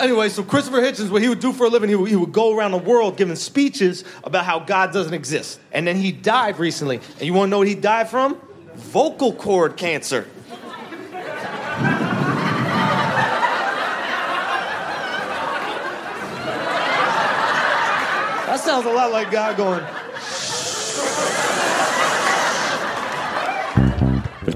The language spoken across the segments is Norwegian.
anyway, so Christopher Hitchens, what he would do for a living, he would, he would go around the world giving speeches about how God doesn't exist. And then he died recently. And you want to know what he died from? Vocal cord cancer. that sounds a lot like God going,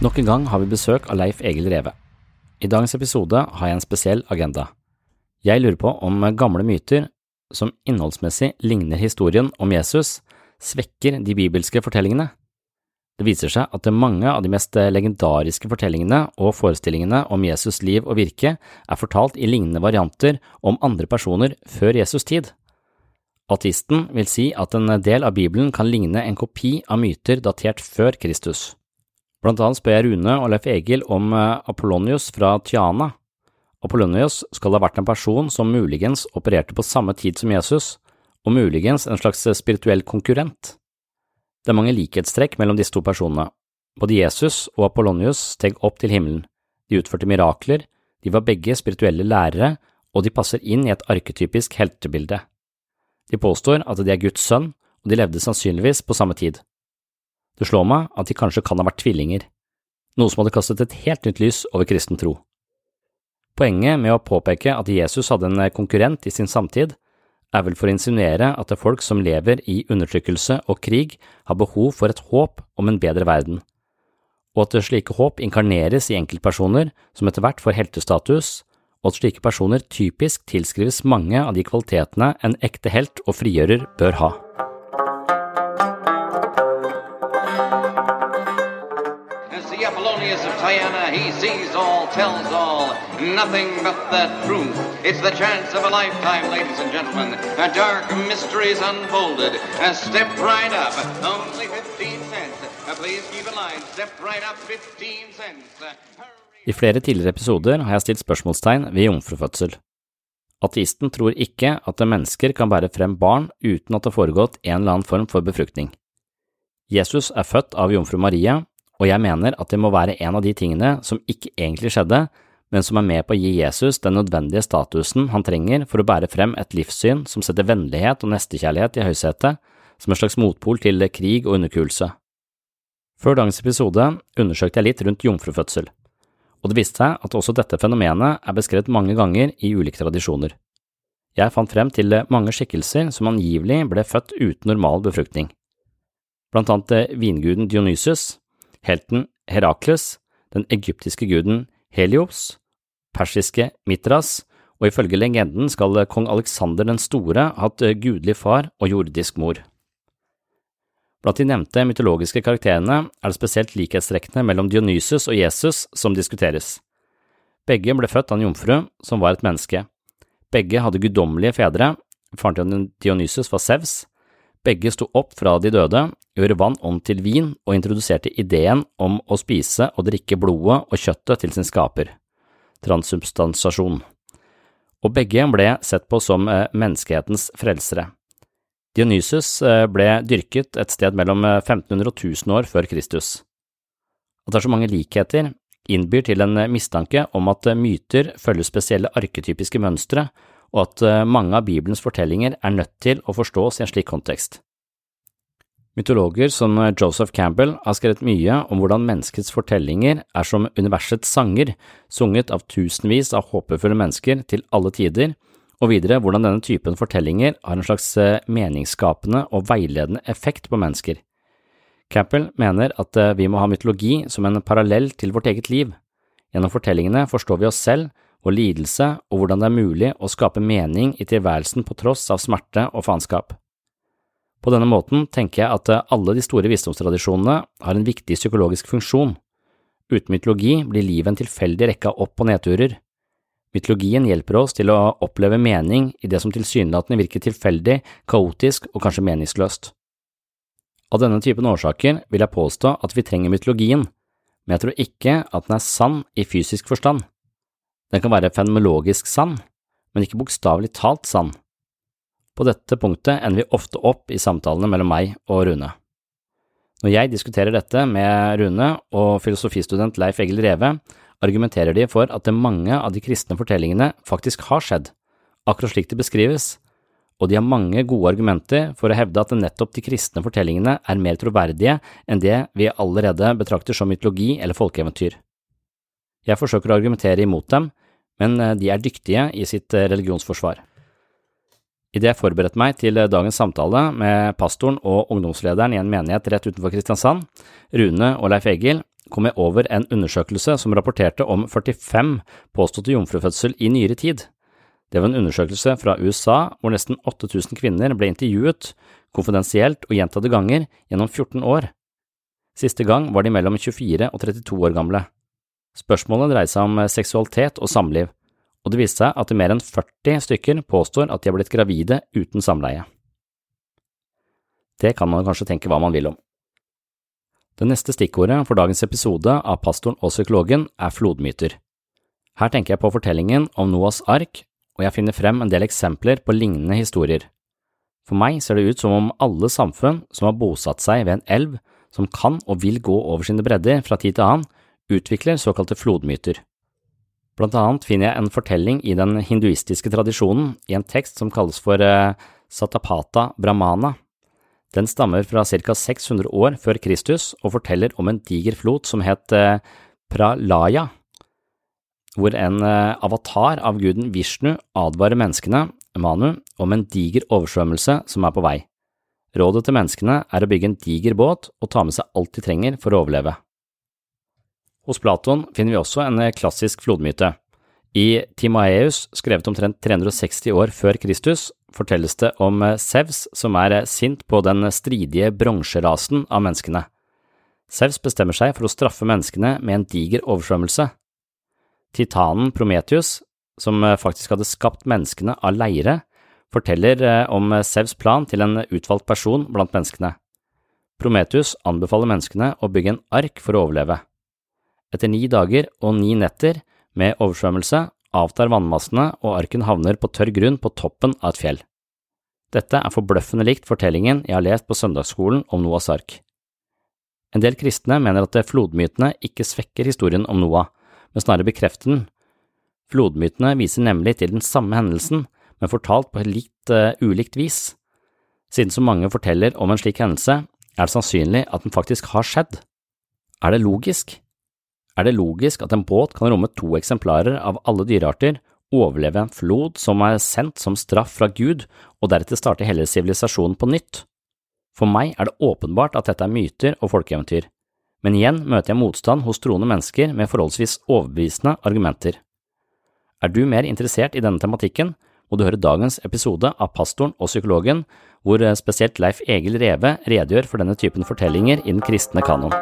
Nok en gang har vi besøk av Leif Egil Reve. I dagens episode har jeg en spesiell agenda. Jeg lurer på om gamle myter som innholdsmessig ligner historien om Jesus, svekker de bibelske fortellingene. Det viser seg at mange av de mest legendariske fortellingene og forestillingene om Jesus' liv og virke er fortalt i lignende varianter om andre personer før Jesus' tid. Ateisten vil si at en del av Bibelen kan ligne en kopi av myter datert før Kristus. Blant annet spør jeg Rune og Leif Egil om Apollonius fra Tiana. Apollonius skal ha vært en person som muligens opererte på samme tid som Jesus, og muligens en slags spirituell konkurrent. Det er mange likhetstrekk mellom disse to personene. Både Jesus og Apollonius steg opp til himmelen, de utførte mirakler, de var begge spirituelle lærere, og de passer inn i et arketypisk heltebilde. De påstår at de er Guds sønn, og de levde sannsynligvis på samme tid. Det slår meg at de kanskje kan ha vært tvillinger, noe som hadde kastet et helt nytt lys over kristen tro. Poenget med å påpeke at Jesus hadde en konkurrent i sin samtid, er vel for å insinuere at det folk som lever i undertrykkelse og krig, har behov for et håp om en bedre verden, og at slike håp inkarneres i enkeltpersoner som etter hvert får heltestatus, og at slike personer typisk tilskrives mange av de kvalitetene en ekte helt og frigjører bør ha. Of he sees all, tells all, nothing but the truth. It's the chance of a lifetime, ladies and gentlemen. A dark mysteries unfolded. A step right up, only 15 cents. Uh, please keep in line, step right up, 15 cents. Uh, I flere tidligere episoder har jeg stilt spørsmålstegn ved jomfrufødsel. Ateisten tror ikke at mennesker kan bære frem barn uten at det har foregått en eller annen form for befruktning. Jesus er født av jomfru Maria, og jeg mener at det må være en av de tingene som ikke egentlig skjedde, men som er med på å gi Jesus den nødvendige statusen han trenger for å bære frem et livssyn som setter vennlighet og nestekjærlighet i høysetet, som en slags motpol til krig og underkuelse. Før dagens episode undersøkte jeg litt rundt jomfrufødsel, og det viste seg at også dette fenomenet er beskrevet mange ganger i ulike tradisjoner. Jeg fant frem til mange skikkelser som angivelig ble født uten normal befruktning. Blant annet vinguden Dionysus, helten Herakles, den egyptiske guden Helios, persiske Mitras, og ifølge legenden skal kong Alexander den store hatt gudelig far og jordisk mor. Blant de nevnte mytologiske karakterene er det spesielt likhetstrekkene mellom Dionysus og Jesus som diskuteres. Begge ble født av en jomfru som var et menneske. Begge hadde guddommelige fedre, faren til Dionysus var Sevs, begge sto opp fra de døde, gjorde vann om til vin og introduserte ideen om å spise og drikke blodet og kjøttet til sin skaper, transsubstansasjon, og begge ble sett på som menneskehetens frelsere. Dionysus ble dyrket et sted mellom 1500 og 1000 år før Kristus. At det er så mange likheter, innbyr til en mistanke om at myter følger spesielle arketypiske mønstre, og at mange av Bibelens fortellinger er nødt til å forstås i en slik kontekst. Mytologer som Joseph Campbell har skrevet mye om hvordan menneskets fortellinger er som universets sanger, sunget av tusenvis av håpefulle mennesker til alle tider, og videre hvordan denne typen fortellinger har en slags meningsskapende og veiledende effekt på mennesker. Campbell mener at vi må ha mytologi som en parallell til vårt eget liv. Gjennom fortellingene forstår vi oss selv, vår lidelse og hvordan det er mulig å skape mening i tilværelsen på tross av smerte og faenskap. På denne måten tenker jeg at alle de store visdomstradisjonene har en viktig psykologisk funksjon. Uten mytologi blir livet en tilfeldig rekke av opp- og nedturer. Mytologien hjelper oss til å oppleve mening i det som tilsynelatende virker tilfeldig, kaotisk og kanskje meningsløst. Av denne typen årsaker vil jeg påstå at vi trenger mytologien, men jeg tror ikke at den er sann i fysisk forstand. Den kan være fenomenologisk sann, men ikke bokstavelig talt sann. På dette punktet ender vi ofte opp i samtalene mellom meg og Rune. Når jeg diskuterer dette med Rune og filosofistudent Leif Egil Reve, argumenterer de for at mange av de kristne fortellingene faktisk har skjedd, akkurat slik det beskrives, og de har mange gode argumenter for å hevde at nettopp de kristne fortellingene er mer troverdige enn det vi allerede betrakter som mytologi eller folkeeventyr. Jeg forsøker å argumentere imot dem, men de er dyktige i sitt religionsforsvar. Idet jeg forberedte meg til dagens samtale med pastoren og ungdomslederen i en menighet rett utenfor Kristiansand, Rune og Leif Egil, kom jeg over en undersøkelse som rapporterte om 45 påståtte jomfrufødsel i nyere tid. Det var en undersøkelse fra USA hvor nesten 8000 kvinner ble intervjuet, konfidensielt og gjentatte ganger, gjennom 14 år. Siste gang var de mellom 24 og 32 år gamle. Spørsmålet dreier seg om seksualitet og samliv, og det viste seg at mer enn 40 stykker påstår at de har blitt gravide uten samleie. Det kan man kanskje tenke hva man vil om. Det neste stikkordet for dagens episode av Pastoren og psykologen er flodmyter. Her tenker jeg på fortellingen om Noahs ark, og jeg finner frem en del eksempler på lignende historier. For meg ser det ut som om alle samfunn som har bosatt seg ved en elv som kan og vil gå over sine bredder fra tid til annen, utvikler såkalte flodmyter. Blant annet finner jeg en fortelling i den hinduistiske tradisjonen i en tekst som kalles for uh, Satapata Brahmana. Den stammer fra ca. 600 år før Kristus og forteller om en diger flot som het uh, Pralaya, hvor en uh, avatar av guden Vishnu advarer menneskene, Manu, om en diger oversvømmelse som er på vei. Rådet til menneskene er å bygge en diger båt og ta med seg alt de trenger for å overleve. Hos Platon finner vi også en klassisk flodmyte. I Timaeus, skrevet omtrent 360 år før Kristus, fortelles det om Sevs som er sint på den stridige bronserasen av menneskene. Sevs bestemmer seg for å straffe menneskene med en diger oversvømmelse. Titanen Prometheus, som faktisk hadde skapt menneskene av leire, forteller om Sevs plan til en utvalgt person blant menneskene. Prometheus anbefaler menneskene å bygge en ark for å overleve. Etter ni dager og ni netter med oversvømmelse avtar vannmassene og arken havner på tørr grunn på toppen av et fjell. Dette er forbløffende likt fortellingen jeg har lest på søndagsskolen om Noahs ark. En del kristne mener at flodmytene ikke svekker historien om Noah, men snarere bekrefter den. Flodmytene viser nemlig til den samme hendelsen, men fortalt på litt uh, ulikt vis. Siden så mange forteller om en slik hendelse, er det sannsynlig at den faktisk har skjedd. Er det logisk? Er det logisk at en båt kan romme to eksemplarer av alle dyrearter, overleve en flod som er sendt som straff fra Gud, og deretter starte hele sivilisasjonen på nytt. For meg er det åpenbart at dette er myter og folkeeventyr, men igjen møter jeg motstand hos troende mennesker med forholdsvis overbevisende argumenter. Er du mer interessert i denne tematikken, må du høre dagens episode av Pastoren og psykologen, hvor spesielt Leif Egil Reve redegjør for denne typen fortellinger i den kristne kanon.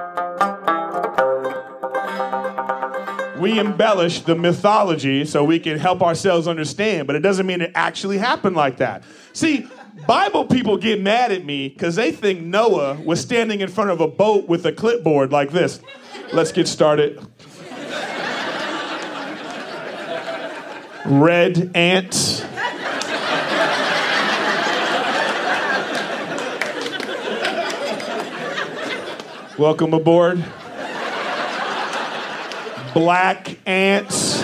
We embellish the mythology so we can help ourselves understand, but it doesn't mean it actually happened like that. See, Bible people get mad at me because they think Noah was standing in front of a boat with a clipboard like this. Let's get started. Red ant. Welcome aboard black ants.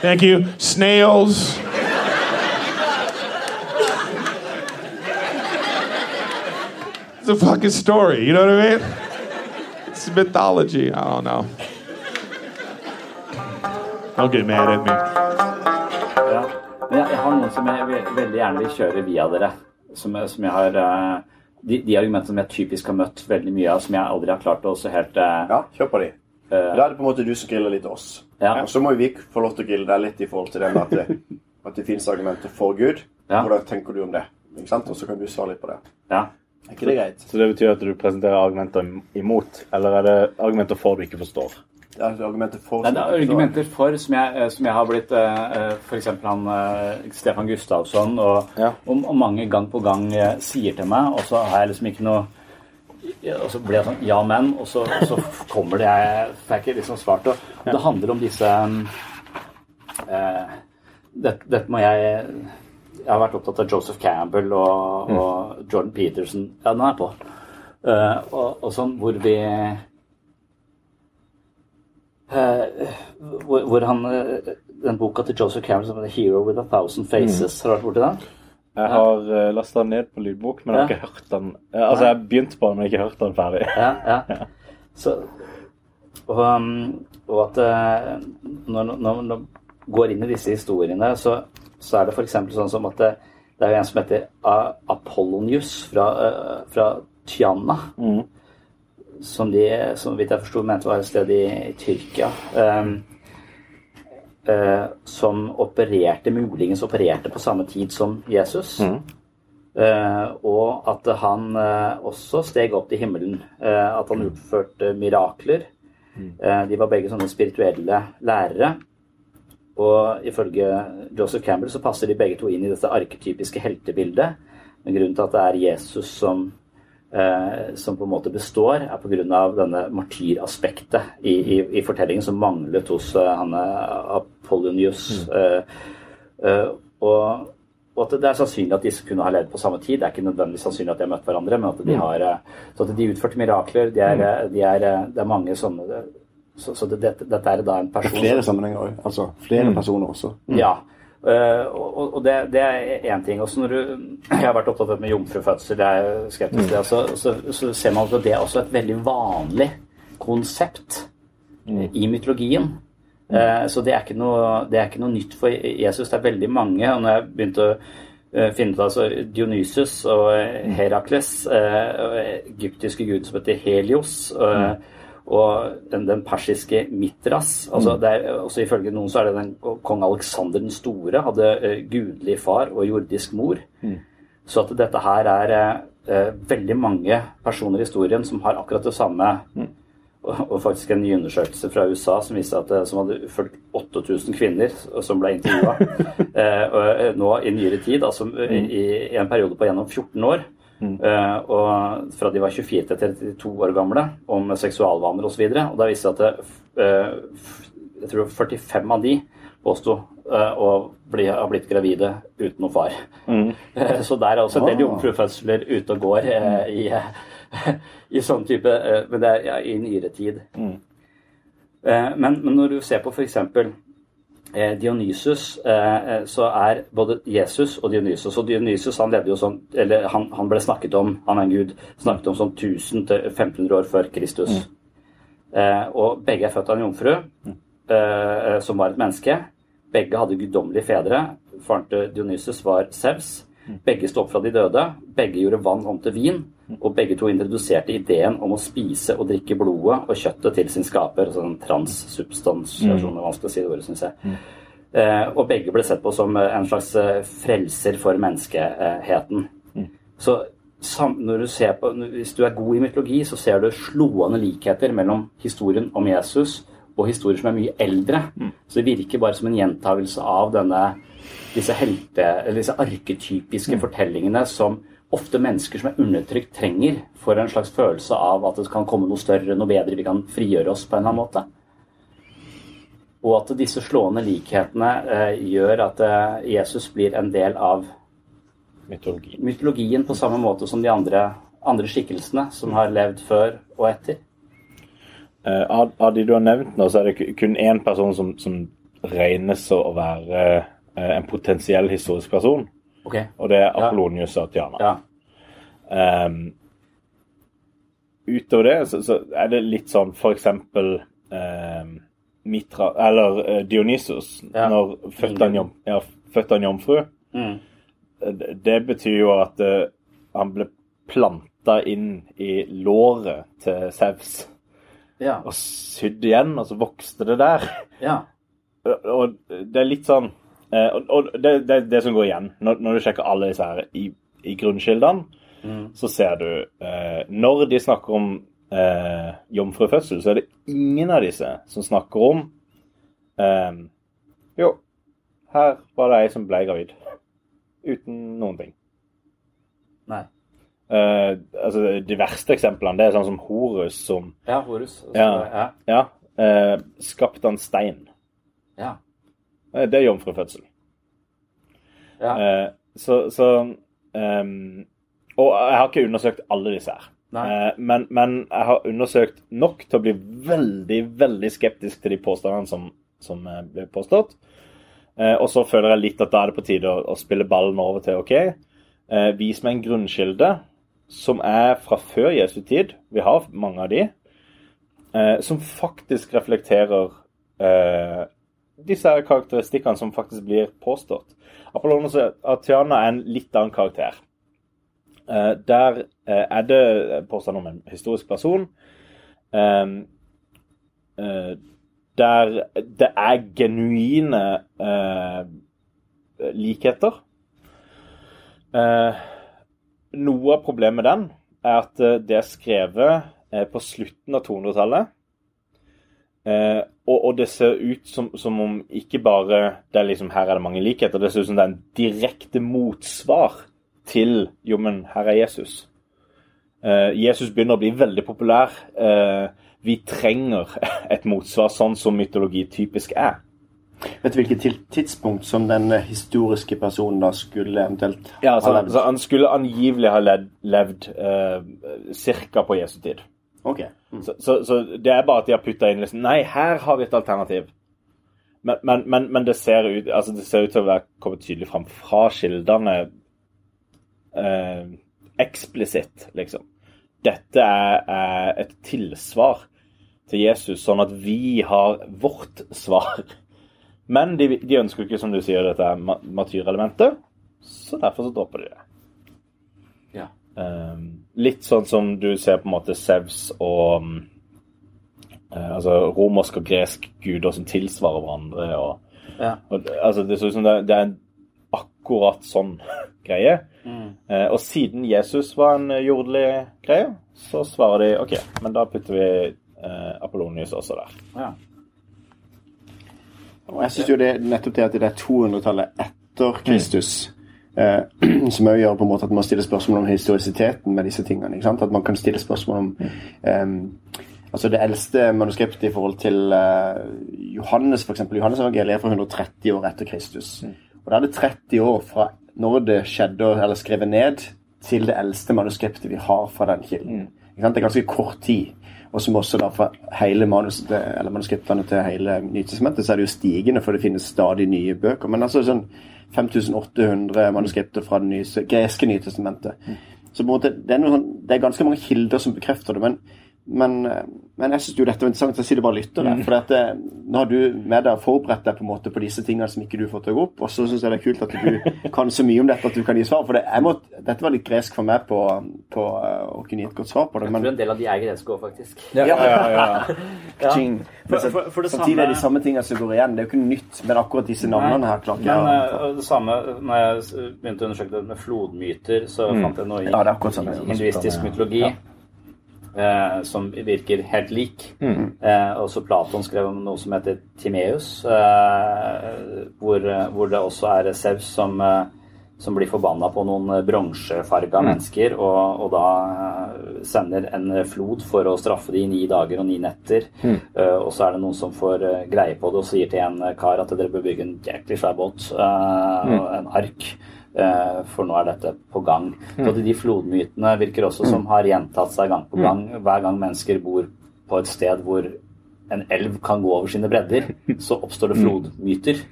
Thank you. Snails. It's a fucking story, you know what I mean? It's mythology. I don't know. Don't get mad at me. Ja. Men jeg, er jeg har noen som er jeg veldig gjerne vil kjøre via dere. Som, er- som jeg har uh de, de, argumentene som jeg typisk har møtt veldig mye av, som jeg aldri har klart å også helt uh, Ja, kjør på de. Uh, da er det på en måte du som griller litt oss. Ja. Og så må vi få lov til å grille deg litt i forhold til det med at det, at det finnes argumenter for Gud. Ja. Hvordan tenker du om det? Ikke sant? Og så kan du svare litt på det. Ja. Er ikke det greit? Så det betyr at du presenterer argumenter imot, eller er det argumenter for du ikke forstår? Det er argumenter for Nei, det er argumenter for, som jeg, eh, som jeg har blitt uh, F.eks. han eh, Stefan Gustavsson og, Ja. og, og mange gang på gang eh, sier til meg, og så har jeg liksom ikke noe og så blir jeg sånn ja, men, og så, så kommer det jeg får ikke liksom svart. Og og det handler om disse eh, Dette dette, må jeg Jeg har vært opptatt av Joseph Campbell og, og Jordan Peterson. Ja, den er på. Uh, og, og sånn hvor vi Eh, hvor, hvor han eh, Den boka til Joseph Cameron som heter 'Hero with a Thousand Faces'. Har du vært borti den? Jeg har uh, lasta den ned på lydbok, men jeg har ikke hørt den. Eh, altså, jeg har begynt på den, men har ikke hørt den ferdig. Ja, ja. Så, og, um, og at eh, når når man går inn i disse historiene, så, så er det f.eks. sånn som at det, det er jo en som heter Apollonius fra, eh, fra Tyana. Som de, som vidt jeg forsto, mente var et sted i, i Tyrkia. Um, uh, som opererte, muligens opererte på samme tid som Jesus. Eh, og at han uh, også steg opp til himmelen. eh, at han utførte mirakler. Eh, de var begge sånne spirituelle lærere. Og ifølge Joseph Campbell så passer de begge to inn i dette arketypiske heltebildet. Men grunnen til at det er Jesus som, eh, som på en måte består, er pga. denne martyraspektet i, i, i fortellingen som manglet hos uh, han eh, Apollonius. Eh, eh, og, og at det er sannsynlig at disse kunne ha levd på samme tid. Det er ikke nødvendigvis sannsynlig at de har møtt hverandre, men at de har eh, Så at de utførte mirakler. De er, eh, de er, eh, det er mange sånne Så, så det, dette, dette er da en person Det er flere sammenhenger òg. Altså flere personer også. ja. Eh, og og det, det er én ting. Også når du, jeg har vært opptatt av med jomfrufødsel, det er skeptisk mm. det, så, så, ser man at det er også et veldig vanlig konsept i mytologien. Eh, så det er, ikke noe, det er ikke noe nytt for Jesus. Det er veldig mange. Og når jeg begynte å eh, finne ut altså Dionysus og Herakles, egyptiske gud som heter Helios, eh, og den, den persiske Mitras altså det er, også Ifølge noen så er det den kong Aleksander den store hadde eh, gudelig far og jordisk mor. Så at dette her er eh, veldig mange personer i historien som har akkurat det samme. Og, og faktisk en ny undersøkelse fra USA som viste at eh, som hadde fulgt 8000 kvinner som ble intervjua eh, nå i nyere tid, altså i, i en periode på gjennom 14 år. Eh, og fra de var 24 til 32 år gamle, om seksualvaner osv. Og, så og da viste det at det, eh, jeg tror 45 av de påsto eh, å bli, ha blitt gravide uten noen far. Eh, Så der er også en del jomfrufødsler ute og går eh, i, i sånn type Men det er ja, i nyere tid. Eh, Men, men når du ser på f.eks. Eh, Dionysus, eh, eh, så er både Jesus og Dionysus Og Dionysus han Eller han, han ble snakket om, han er en gud, snakket om sånn 1000-1500 år før Kristus. Mm. og begge er født av en jomfru, mm. som var et menneske. Begge hadde guddommelige fedre. Faren til Dionysus var Sevs. Begge sto opp fra de døde. Begge gjorde vann om til vin. Og begge to introduserte ideen om å spise og drikke blodet og kjøttet til sin skaper. Altså en transsubstansjon, er vanskelig å si det ordet, syns jeg. Eh, og begge ble sett på som eh, en slags eh, frelser for menneskeheten. Så sam, når du ser på, hvis du er god i mytologi, så ser du slående likheter mellom historien om Jesus og historier som er mye eldre. Så det virker bare som en gjentagelse av denne, disse, helte, eller disse arketypiske fortellingene som ofte mennesker som er undertrykt, trenger for en slags følelse av at det kan komme noe større, noe bedre, vi kan frigjøre oss på en eller annen måte. Og at disse slående likhetene eh, gjør at eh, Jesus blir en del av mytologien, mytologien på samme måte som de andre, andre skikkelsene som har levd før og etter. Eh, av, de du har nevnt nå, så er det kun én person som, som regnes å være eh, en potensiell historisk person. Ok, Og det er Apollonius og Tiana. ja. Ehm, utover det så, så er det litt sånn for eksempel ehm, Mitra Eller uh, Dionysus, Ja. når født av en, jom, ja, født jomfru. Mm. Eh, Det, det betyr jo at uh, han ble planta inn i låret til Sevs Ja. og sydd igjen, og så vokste det der. ja. Og det er litt sånn eh, Og og det, det det som går igjen når, når du sjekker alle disse her i, i grunnkildene. så ser du eh, Når de snakker om eh, jomfrufødsel, så er det ingen av disse som snakker om eh, Jo, her var det ei som ble gravid. Uten noen ting. Nei. Eh, altså, de verste eksemplene det er sånn som Horus som Ja, Horus. Altså, Ja. ja. ja, eh, av en stein. ja. Det er jomfrufødsel. ja. Eh, så så um, Og jeg har ikke undersøkt alle disse her. Eh, men, men jeg har undersøkt nok til å bli veldig, veldig skeptisk til de påstandene som, som eh, ble påstått. Eh, og så føler jeg litt at da er det på tide å, å spille ballen over til OK, eh, vis meg en grunnkilde som er fra før Jesu tid. Vi har mange av de. Eh, som faktisk reflekterer eh, disse karakteristikkene som faktisk blir påstått. Apollonis Atiana er en litt annen karakter. Eh, der eh, er det påstand om en historisk person. Eh, eh, der det er genuine likheter. Noe av problemet med den er at det er skrevet på slutten av 200-tallet. Eh, og, og det ser ut som, som om ikke bare det er liksom, her er det mange likheter, det ser ut som det er en direkte motsvar til jo, men her er Jesus. Eh, Jesus begynner å bli veldig populær. Eh, vi trenger et motsvar, sånn som mytologi typisk er. Vet du hvilket tidspunkt som den eh, historiske personen da skulle eventuelt Ja, så, ha levd? så Han skulle angivelig ha levd, levd eh, ca. på Jesu tid. Ok. Mm. Så, så, så det er bare at de har putta inn liksom Nei, her har vi et alternativ. Men, men, men, men det, ser ut, altså det ser ut til å være kommet tydelig fram fra kildene eh, eksplisitt, liksom. Dette er, er et tilsvar til Jesus, sånn at vi har vårt svar. Men de, de ønsker ikke, som du sier, dette matyrelementet, så derfor så dropper de det. Um, litt sånn som du ser på en måte Sevs og um, eh, altså romersk og gresk guder som tilsvarer hverandre. Og, Ja. og, altså, det ser ut som det, det er en akkurat sånn greie. Eh, og siden Jesus var en eh, jordelig greie, så svarer de OK, men da putter vi eh, Apollonius også der. ja. Og jeg synes jo det nettopp det at det er 200-tallet etter Kristus eh, som òg gjør på en måte at man stiller spørsmål om historisiteten med disse tingene. ikke sant? At man kan stille spørsmål om eh, altså det eldste manuskriptet i forhold til eh, Johannes, f.eks. Johannes evangeliet er fra 130 år etter Kristus. Og da er det 30 år fra når det skjedde, eller skrevet ned, til det eldste manuskriptet vi har fra den kilden. Ikke sant? Det er ganske kort tid. Og som også da fra hele manus, eller manuskriptene til hele Nytestamentet, så er det jo stigende, for det finnes stadig nye bøker. Men altså sånn 5800 manuskripter fra det nye, greske Nytestamentet. Så på en måte, det er, noe sånn, det er ganske mange kilder som bekrefter det. men men, eh, men jeg syns jo dette var interessant, så jeg sier det bare lyttere. For at, eh, nå har du med deg forberedt deg på en måte på disse tingene som ikke du får til å gå opp. Og så syns jeg det er kult at du kan så mye om dette at du kan gi svar. For det, jeg må, dette var litt gresk for meg på, på eh, å kunne gi et godt svar på det. Jeg tror Men en del av de er greske òg, faktisk. ja, Ja. ja. For, Men for, for det samtidig er det de samme tingene som går igjen. Det er jo ikke nytt, men akkurat disse navnene her klart, Men det samme når jeg begynte å undersøke det med flodmyter, så fant jeg noe i Mm. Ja, det sånn. hinduistisk mytologi eh, som virker helt lik. Mm. Eh, også Platon skrev om noe som heter Timeus, eh, hvor, hvor det også er Sevs som, eh, som blir forbanna på noen bronsefarga mennesker, og, og da eh, sender en flod for å straffe de i ni dager og ni netter. Eh, og så er det noen som får eh, greie på det og sier til en kar at dere bør bygge en jæklig svær båt, eh, og en ark. Eh, for nå er dette på gang. Så De flodmytene virker også som har gjentatt seg gang på gang. Hver gang mennesker bor på et sted hvor en elv kan gå over sine bredder, så oppstår det flodmyter.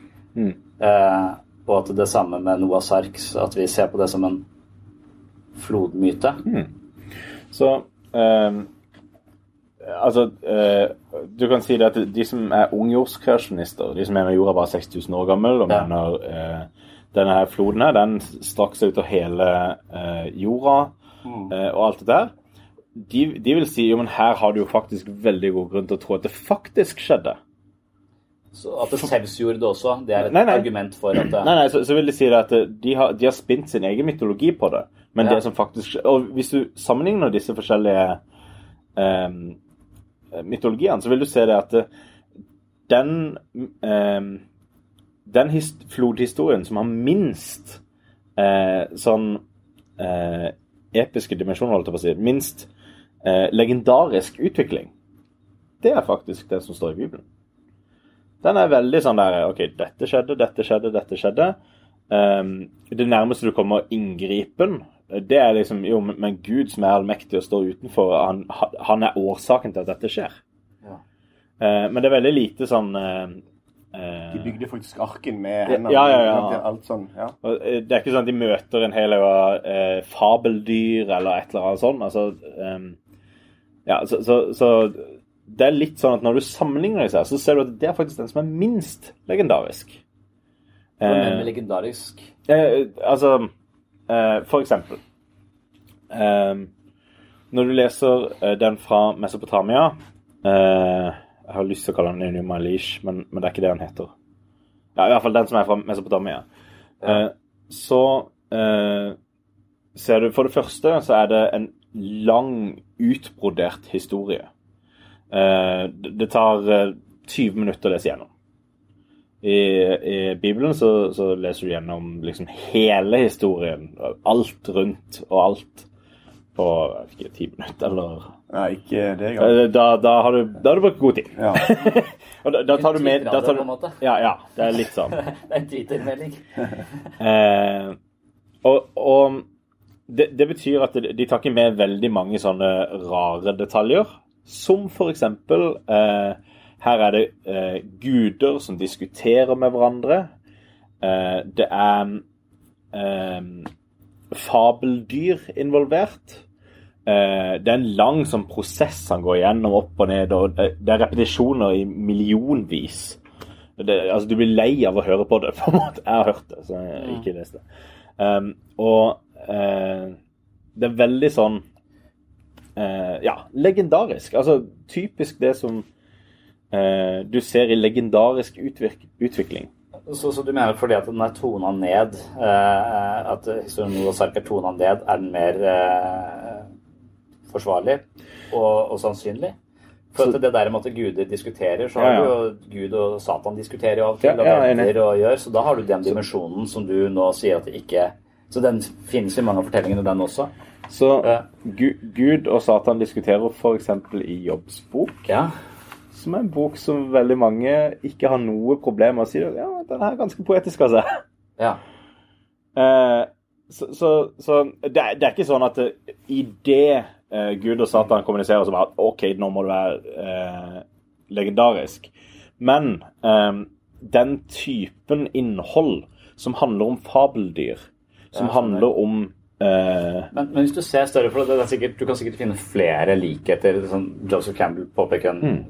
Eh, og at det samme med Noahs ark, at vi ser på det som en flodmyte. Så ehm, Altså, eh, du kan si det at de som er ungjordskreasjonister, de som mener jorda er 6000 år gammel, og mener eh, denne her floden her, den strakk ut av hele eh, jorda eh, og alt det der, de, de vil si jo, men her har du jo faktisk veldig god grunn til å tro at det faktisk skjedde. Så at det Sevs gjorde det også, det er et Nei, nei. argument for at det, Nei, nei, så, så vil de si det at eh, de har, de har spint sin egen mytologi på det. Men Ja. det som faktisk Og hvis du sammenligner disse forskjellige eh, mytologiene, så vil du se det at eh, den eh, Den his flodhistorien som har minst eh, sånn eh, episke dimensjoner, holdt jeg på å si, minst eh, legendarisk utvikling, det er faktisk det som står i Bibelen. Den er veldig sånn der OK, dette skjedde, dette skjedde, dette skjedde. Um, det nærmeste du kommer inngripen, det er liksom Jo, men, Gud som er allmektig og står utenfor, han, han er årsaken til at dette skjer. Ja. Uh, men det er veldig lite sånn eh, De bygde faktisk arken med hendene. Ja, ja, ja. Alt sånn, ja. og, eh, Det er ikke sånn at de møter en hel haug eh, fabeldyr eller et eller annet sånt. Altså, um, ja, så, så, så det er litt sånn at når du sammenligner disse, så ser du at det er faktisk den som er minst legendarisk. Hva mener du Eh, legendarisk? Eh, altså eh, For eksempel eh, Når du leser eh, den fra Mesopotamia eh, har lyst til å kalle den Neunium Malish, men, men det er ikke det han heter. Ja, I hvert fall den som er fra Mesopotamia. Eh, så eh, ser du For det første så er det en lang, utbrodert historie. Eh, det tar eh, 20 minutter å lese gjennom. I, I Bibelen så, så leser du gjennom liksom hele historien. Alt rundt og alt på ikke, ti minutter, eller Nei, ikke det engang. Eh, da, da, har du, da har du brukt god tid. Ja. Og da, da tar du med da tar du. Ja, ja. Det er litt sånn. Det er en Twitter-melding. Eh, og og det, det betyr at de, de tar ikke med veldig mange sånne rare detaljer. Som for eksempel eh, Her er det eh, guder som diskuterer med hverandre. Eh, det er eh, fabeldyr involvert. Eh, det er en lang sånn prosess han går gjennom, opp og ned, og det, det er repetisjoner i millionvis. Det, altså, du blir lei av å høre på det, på en måte. Jeg har hørt det, så jeg har ikke lest det. Um, og uh, det er veldig sånn uh, Ja, legendarisk. Altså typisk det som uh, du ser i legendarisk utvirk utvikling. Så, så du mener fordi at den er tona ned, eh, at historien om er tona ned, er den mer eh, forsvarlig og, og sannsynlig? For Så- det der med at guder diskuterer, så Ja, har ja. du jo Gud og Satan diskuterer av og til, Ja, og ja, og gjør, så da har du den dimensjonen som du nå sier at det ikke Så den finnes i mange av fortellingene, den også. Så Ja. Gu Gud og Satan diskuterer f.eks. i Jobbs bok, Ja. som er en bok som veldig mange ikke har noe problem med å si. Ja, den er ganske poetisk, altså. ja. Eh, så så, så det, det er ikke sånn at i det eh, Gud og Satan kommuniserer, så bare OK, nå må du være eh, legendarisk. Men eh, den typen innhold som handler om fabeldyr, som handler om eh, Men, men hvis du ser større, for det er sikkert, du kan sikkert finne flere likheter. Sånn Joseph Campbell påpeker en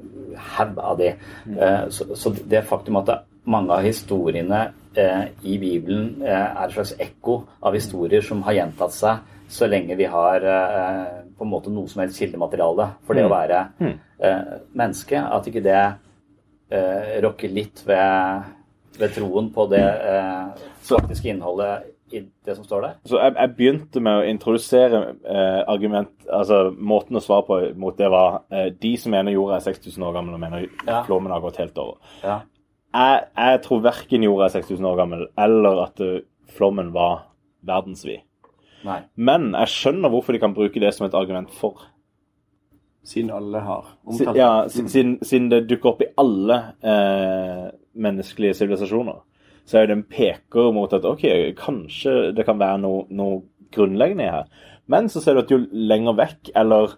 haug av de. Eh, så, så det faktum at det, mange av historiene eh, i Bibelen eh, er et slags ekko av historier som har gjentatt seg så lenge vi har eh, på en måte noe som helst kildemateriale for det å være eh, menneske, at ikke det eh, rokker litt ved, ved troen på det eh, faktiske innholdet i det som står der. Så jeg, jeg begynte med å introdusere eh, argument, altså måten å svare på mot det var eh, de som mener jorda er 6000 år gammel og mener Ja. flommen har gått helt over. Ja. Jeg, jeg tror verken jorda er 6000 år gammel eller at eh, flommen var verdensvid. Nei. Men jeg skjønner hvorfor de kan bruke det som et argument for. Siden alle har omtalt Ja, det. siden, siden, siden det dukker opp i alle eh, menneskelige sivilisasjoner, så er det en peker mot at OK, kanskje det kan være noe, noe grunnleggende her. Men så ser du at jo lenger vekk, eller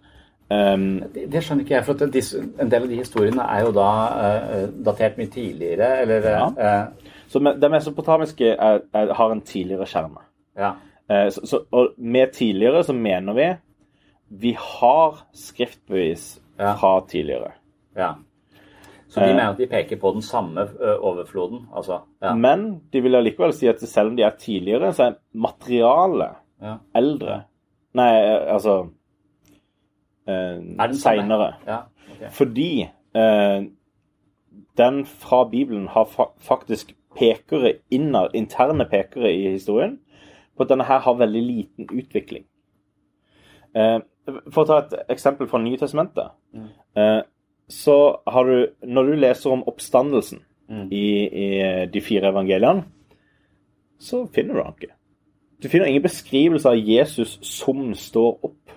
Um, Det, det skjønner ikke jeg, for at disse, en del av de historiene er jo da uh, datert mye tidligere, eller Ja. Uh, Så det mesopotamiske er, er, har en tidligere skjerm. Ja. Eh, så, så, og med tidligere så mener vi vi har skriftbevis Ja. fra tidligere. ja. Så de Eh. mener at de peker på den samme overfloden, altså. Ja. Men de vil allikevel si at selv om de er tidligere, så er materialet Ja. eldre. Nei, altså eh, Er? Seinere. Ja, Okay. Fordi eh, den fra Bibelen har fa faktisk pekere innad, interne pekere i historien, at denne her har veldig liten utvikling. Eh, for å ta et eksempel fra Nye testamentet, eh, så har du Når du leser om oppstandelsen i, i de fire evangeliene, så finner du han ikke. Du finner ingen beskrivelse av Jesus som står opp.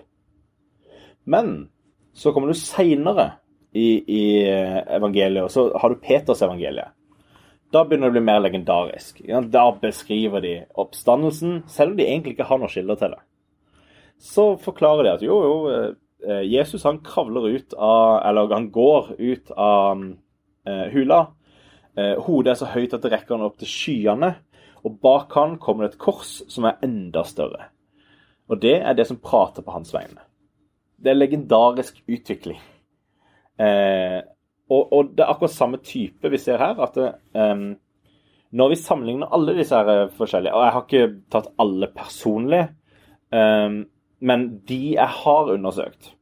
Men så kommer du seinere i, i evangeliet, og så har du Peters evangeliet. Da begynner det å bli mer legendarisk. Da beskriver de oppstandelsen, selv om de egentlig ikke har noen kilder til det. Så forklarer de at jo, jo, eh, Jesus han kravler ut av Eller han går ut av eh, hula. Eh, hodet er så høyt at det rekker han opp til skyene. Og bak han kommer det et kors som er enda større. Og det er det som prater på hans vegne. Det er legendarisk utvikling. Eh, og, og det er akkurat samme type vi ser her. at um, Når vi sammenligner alle disse her forskjellige Og jeg har ikke tatt alle personlig, um, men de jeg har undersøkt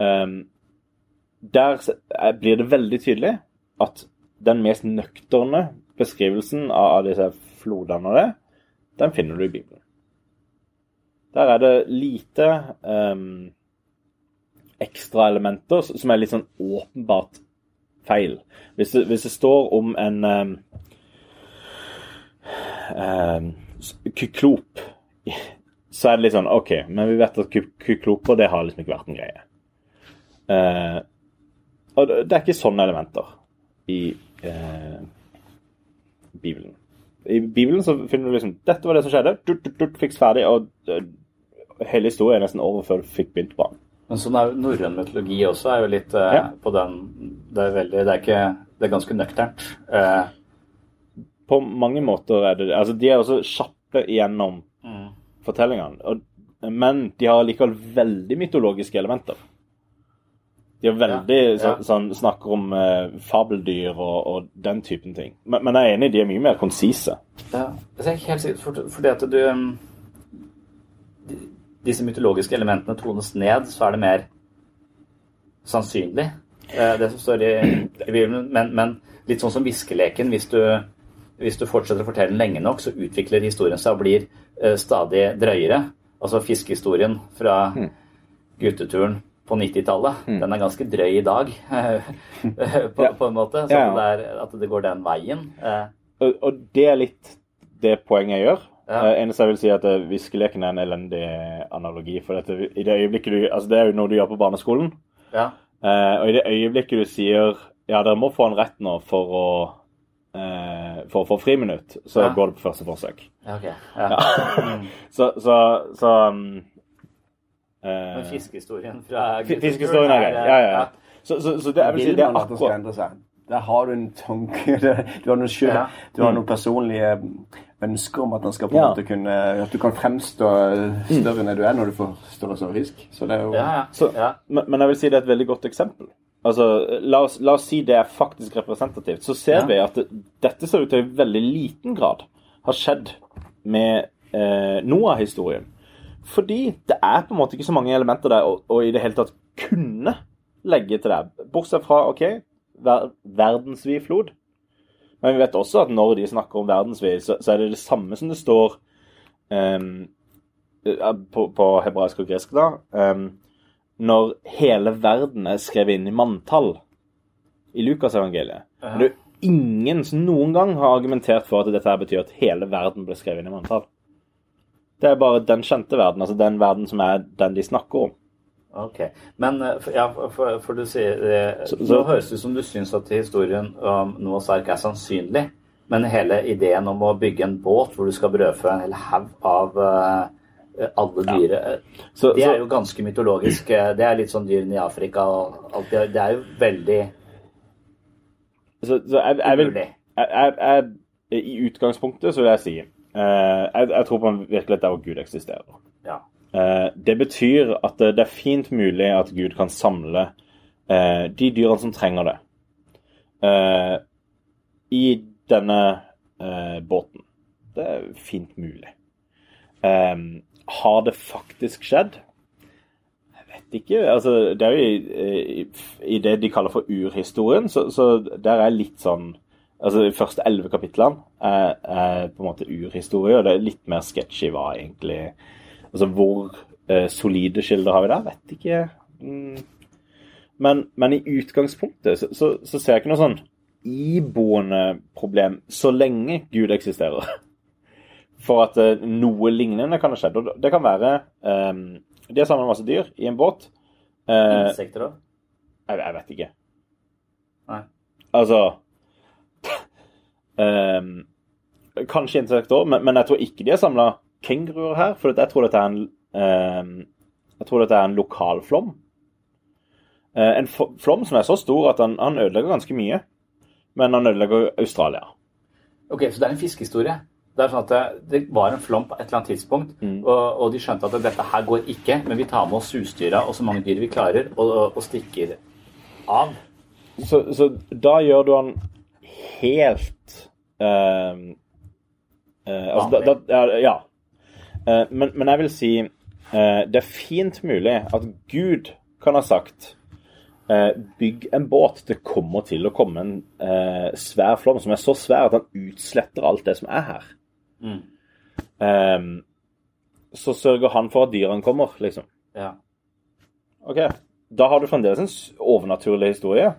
um, Der eh, blir det veldig tydelig at den mest nøkterne beskrivelsen av, disse flodene og det, den finner du i Bibelen. Der er det lite ekstra elementer som er litt sånn åpenbart feil. Hvis det, hvis det står om en um, um, så er det litt sånn OK, men vi vet at ky- kykloper det har liksom ikke vært en greie. Uh, og det det er ikke sånne elementer i uh, Bibelen. I Bibelen så finner du liksom Dette var det som skjedde. Dut, dut, dut, fiks ferdig. Og uh, hele historien er nesten over før du fikk begynt på den. Men sånn er norrøn mytologi også er jo litt uh, Ja. på den Det er veldig Det er ikke Det er ganske nøkternt. Uh, på mange måter er det det. Altså, de er også kjappe igjennom fortellingene. Og, men de har likevel veldig mytologiske elementer. De har veldig Ja, ja. Så, sånn, snakker om eh, fabeldyr og, og den typen ting. Men, men jeg er enig, de er mye mer konsise. ja. Jeg er helt sikker, for, fordi at du um, Disse mytologiske elementene tones ned, så er det mer sannsynlig, eh, det som står i, i Bibelen. Men, men litt sånn som viskeleken. Hvis du, hvis du fortsetter å fortelle den lenge nok, så utvikler historien seg og blir eh, stadig drøyere. Altså fiskehistorien fra gutteturen på 90-tallet, den er ganske drøy i dag, på, Ja. på en måte. Så Ja, ja. det er, at det går den veien. Eh, Og, og det er litt det poenget jeg gjør. Ja. Eh, eneste jeg vil si, er at eh, viskeleken er en elendig analogi. For dette, i det øyeblikket du Altså, det er jo noe du gjør på barneskolen. ja. Eh, og i det øyeblikket du sier ja, dere må få en rett nå for å eh, for å få friminutt, så Ja. går det på første forsøk. Ja, ok. Ja. Så, så, så um, eh, fiskehistorien fra fi- Fiskehistorien er grei. Ja, ja, ja. Så, så, så det, jeg vil si, det er akkurat? Der har du en tanke. Du har noen, selv, Ja. du har noen personlige ønsker om at den skal på en Ja. måte kunne At du kan fremstå større enn du er når du får større fisk. Så det er jo Ja, ja. Så, ja. men, jeg vil si det er et veldig godt eksempel. Altså, la oss, la oss si det er faktisk representativt. Så ser Ja. vi at det, dette ser ut til i veldig liten grad har skjedd med eh, noe av historien. Fordi det er på en måte ikke så mange elementer der å, å i det hele tatt kunne legge til det. Bortsett fra OK, ver, verdensvid flod. Men vi vet også at når de snakker om verdensvid, så, så er det det samme som det står eh, på, på hebraisk og gresk, da. Um, når hele verden er skrevet inn i manntall i Lukasevangeliet. Det er ingen som noen gang har argumentert for at dette her betyr at hele verden ble skrevet inn i manntall. Det er bare den kjente verden, altså den verden som er den de snakker om. Ok. Men eh, ja, for, for du sier det, Så- Nå så- høres det ut som du syns at historien om Noahs ark er sannsynlig. Men hele ideen om å bygge en båt hvor du skal brødfø en hel haug av uh, alle dyre ja. Så, Det er jo ganske mytologisk. eh, Det er litt sånn dyrene i Afrika og alt det. Det er jo veldig så, så jeg, jeg vil jeg, jeg, I utgangspunktet så vil jeg si uh, jeg tror på en virkelighet der hvor Gud eksisterer. Ja. Eh, det betyr at det, er fint mulig at Gud kan samle eh, de dyrene som trenger det, eh, i denne båten. Det er fint mulig. Eh, har det faktisk skjedd? Jeg vet ikke. Altså, det er jo i, i, i det de kaller for urhistorien, så, så der er litt sånn Altså, De første elleve kapitlene er, er på en måte urhistorie, og det er litt mer sketchy hva egentlig Altså, hvor eh, solide kilder har vi der? Vet ikke. Mm. Men, men i utgangspunktet så, så, så ser jeg ikke noe sånn iboende problem så lenge Gud eksisterer. For at eh, noe lignende kan ha skjedd. Og det kan være eh, De har samlet masse dyr i en båt. Eh, Insekter òg? jeg, jeg vet ikke. Nei. Altså ehm, Kanskje insekter, men, men jeg tror ikke de har samla kenguruer her. For jeg tror dette er en ehm, Jeg tror dette er en lokal flom. Eh, en flom som er så stor at han, han ødelegger ganske mye. Men han ødelegger Australia. Ok, så det er en fiskehistorie. Det er sånn at det, det var en flom på et eller annet tidspunkt, Mm. og, og de skjønte at dette her går ikke, men vi tar med oss husdyra og så mange dyr vi klarer, og, og, og stikker av. Så, så da gjør du han helt ehm, eh, altså, da, da, ja. Eh, men, men jeg vil si eh, det er fint mulig at Gud kan ha sagt eh, Bygg en båt. Det kommer til å komme en svær flom som er så svær at han utsletter alt det som er her. Ehm, så sørger han for at dyrene kommer, liksom. Ja. OK. Da har du fremdeles en overnaturlig historie.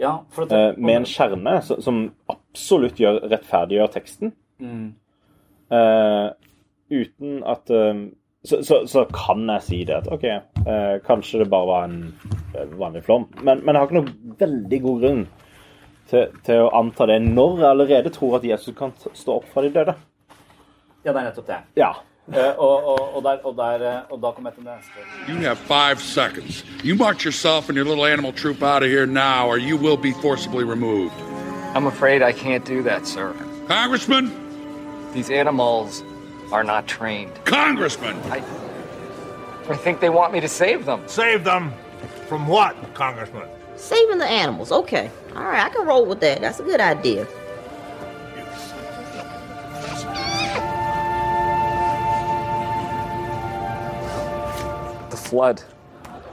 ja at, Eh, med en kjerne som, absolutt gjør, rettferdiggjør teksten. Eh, uten at eh, så, så, så kan jeg si det at OK, eh, kanskje det bare var en eh, vanlig flom. Men, men jeg har ikke noe veldig god grunn til, til å anta det når jeg allerede tror at Jesus kan stå opp fra de døde. ja, det er nettopp det. Ja. Eh, og, og, og, der, og, der, eh, og da kommer jeg til det neste. You have five seconds. You march yourself and your little animal troop out of here now, or you will be forcibly removed. I'm afraid I can't do that, sir. Congressman! These animals are not trained. Congressman! I, I think they want me to save them. Save them from what, Congressman? Saving the animals. Okay. All right, I can roll with that. That's a good idea. The flood.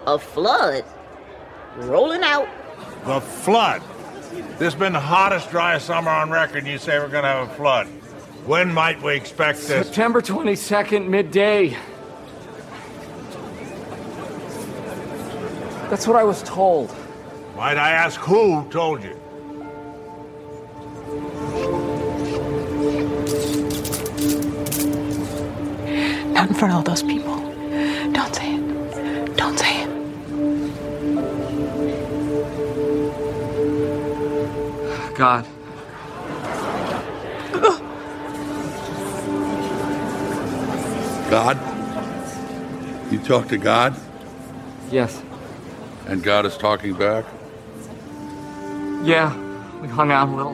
A flood rolling out. The flood. This has been the hottest, driest summer on record, and you say we're going to have a flood. When might we expect this? September 22nd, midday. That's what I was told. Might I ask who told you? Not in front of all those people. Don't say it. Don't say it. God. God? You talk to God, Yes. and God is talking back? Yeah. We hung out a little.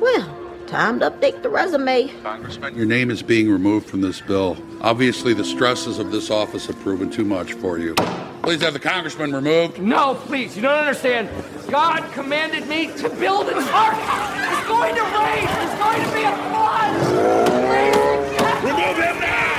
Well, time to update the resume. Congressman, your name is being removed from this bill. Obviously, the stresses of this office have proven too much for you. Please have the congressman removed. No, please, you don't understand. God commanded me to build an ark. It's going to rain. It's going to be a flood. Please, yes. Remove him now!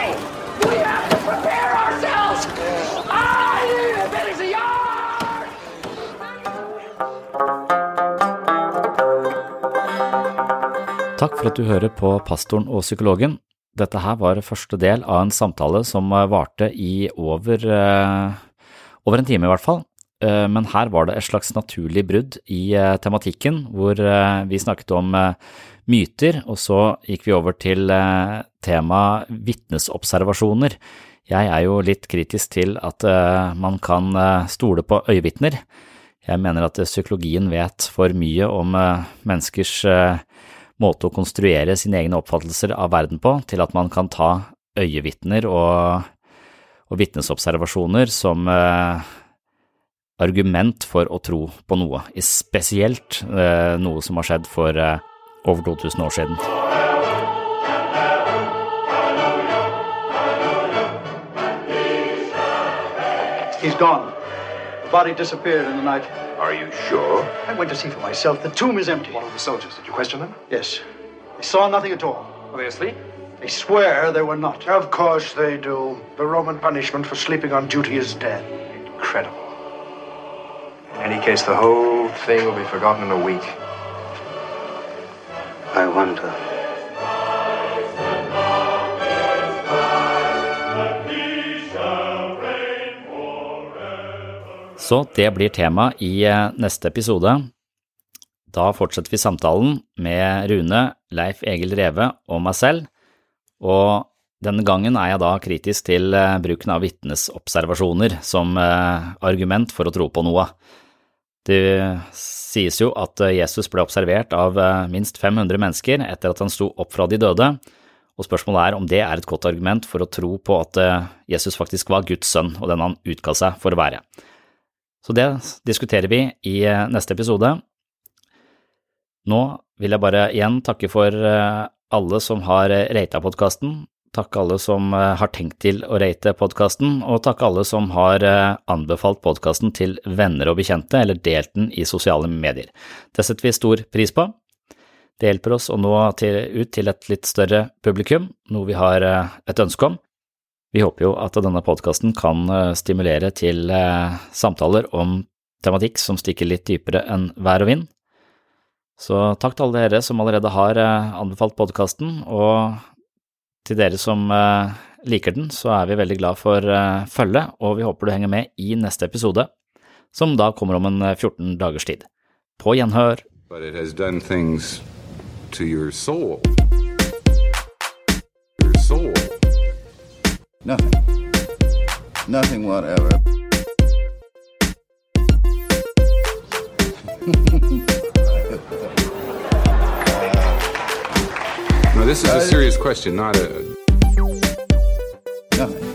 Takk for at du hører på Pastoren og psykologen. Dette her var første del av en samtale som eh, varte i over, eh, over en time i hvert fall. Eh, Men her var det et slags naturlig brudd i tematikken, hvor vi snakket om myter, og så gikk vi over til tema vitnesobservasjoner. Jeg er jo litt kritisk til at man kan stole på øyevitner. Jeg mener at psykologien vet for mye om menneskers måte å konstruere sine egne oppfattelser av verden på, til at man kan ta øyevitner og, og vitnesobservasjoner som eh, argument for å tro på noe, spesielt eh, noe som har skjedd for eh, over 2000 år siden. He's gone. The body disappeared in the night. Are you sure? I went to see for myself. The tomb is empty. One of the soldiers, did you question them? Yes. They saw nothing at all. Are they asleep? They swear they were not. Of course they do. The Roman punishment for sleeping on duty is death. Incredible. In any case, the whole thing will be forgotten in a week. I wonder. Så det blir tema i eh, neste episode. Da fortsetter vi samtalen med Rune, Leif Egil Reve og meg selv, og denne gangen er jeg da kritisk til eh, bruken av vitnesobservasjoner som eh, argument for å tro på noe. Det sies jo at Jesus ble observert av minst 500 mennesker etter at han sto opp fra de døde, og spørsmålet er om det er et godt argument for å tro på at Jesus faktisk var Guds sønn og den han utga seg for å være. Så det diskuterer vi i neste episode. Nå vil jeg bare igjen takke for alle som har rata podkasten, takke alle som har tenkt til å rate podkasten, og takke alle som har anbefalt podkasten til venner og bekjente eller delt den i sosiale medier. Det setter vi stor pris på. Det hjelper oss å nå til, ut til et litt større publikum, noe vi har et ønske om. Vi håper jo at denne podkasten kan stimulere til samtaler om tematikk som stikker litt dypere enn vær og vind. Så takk til alle dere som allerede har anbefalt podkasten, og til dere som liker den, så er vi veldig glad for følget, og vi håper du henger med i neste episode, som da kommer om en 14 dagers tid. På gjenhør. But it has done things to your soul. Your soul. Nothing. Nothing whatever. No, this is a serious question, not a. Nothing.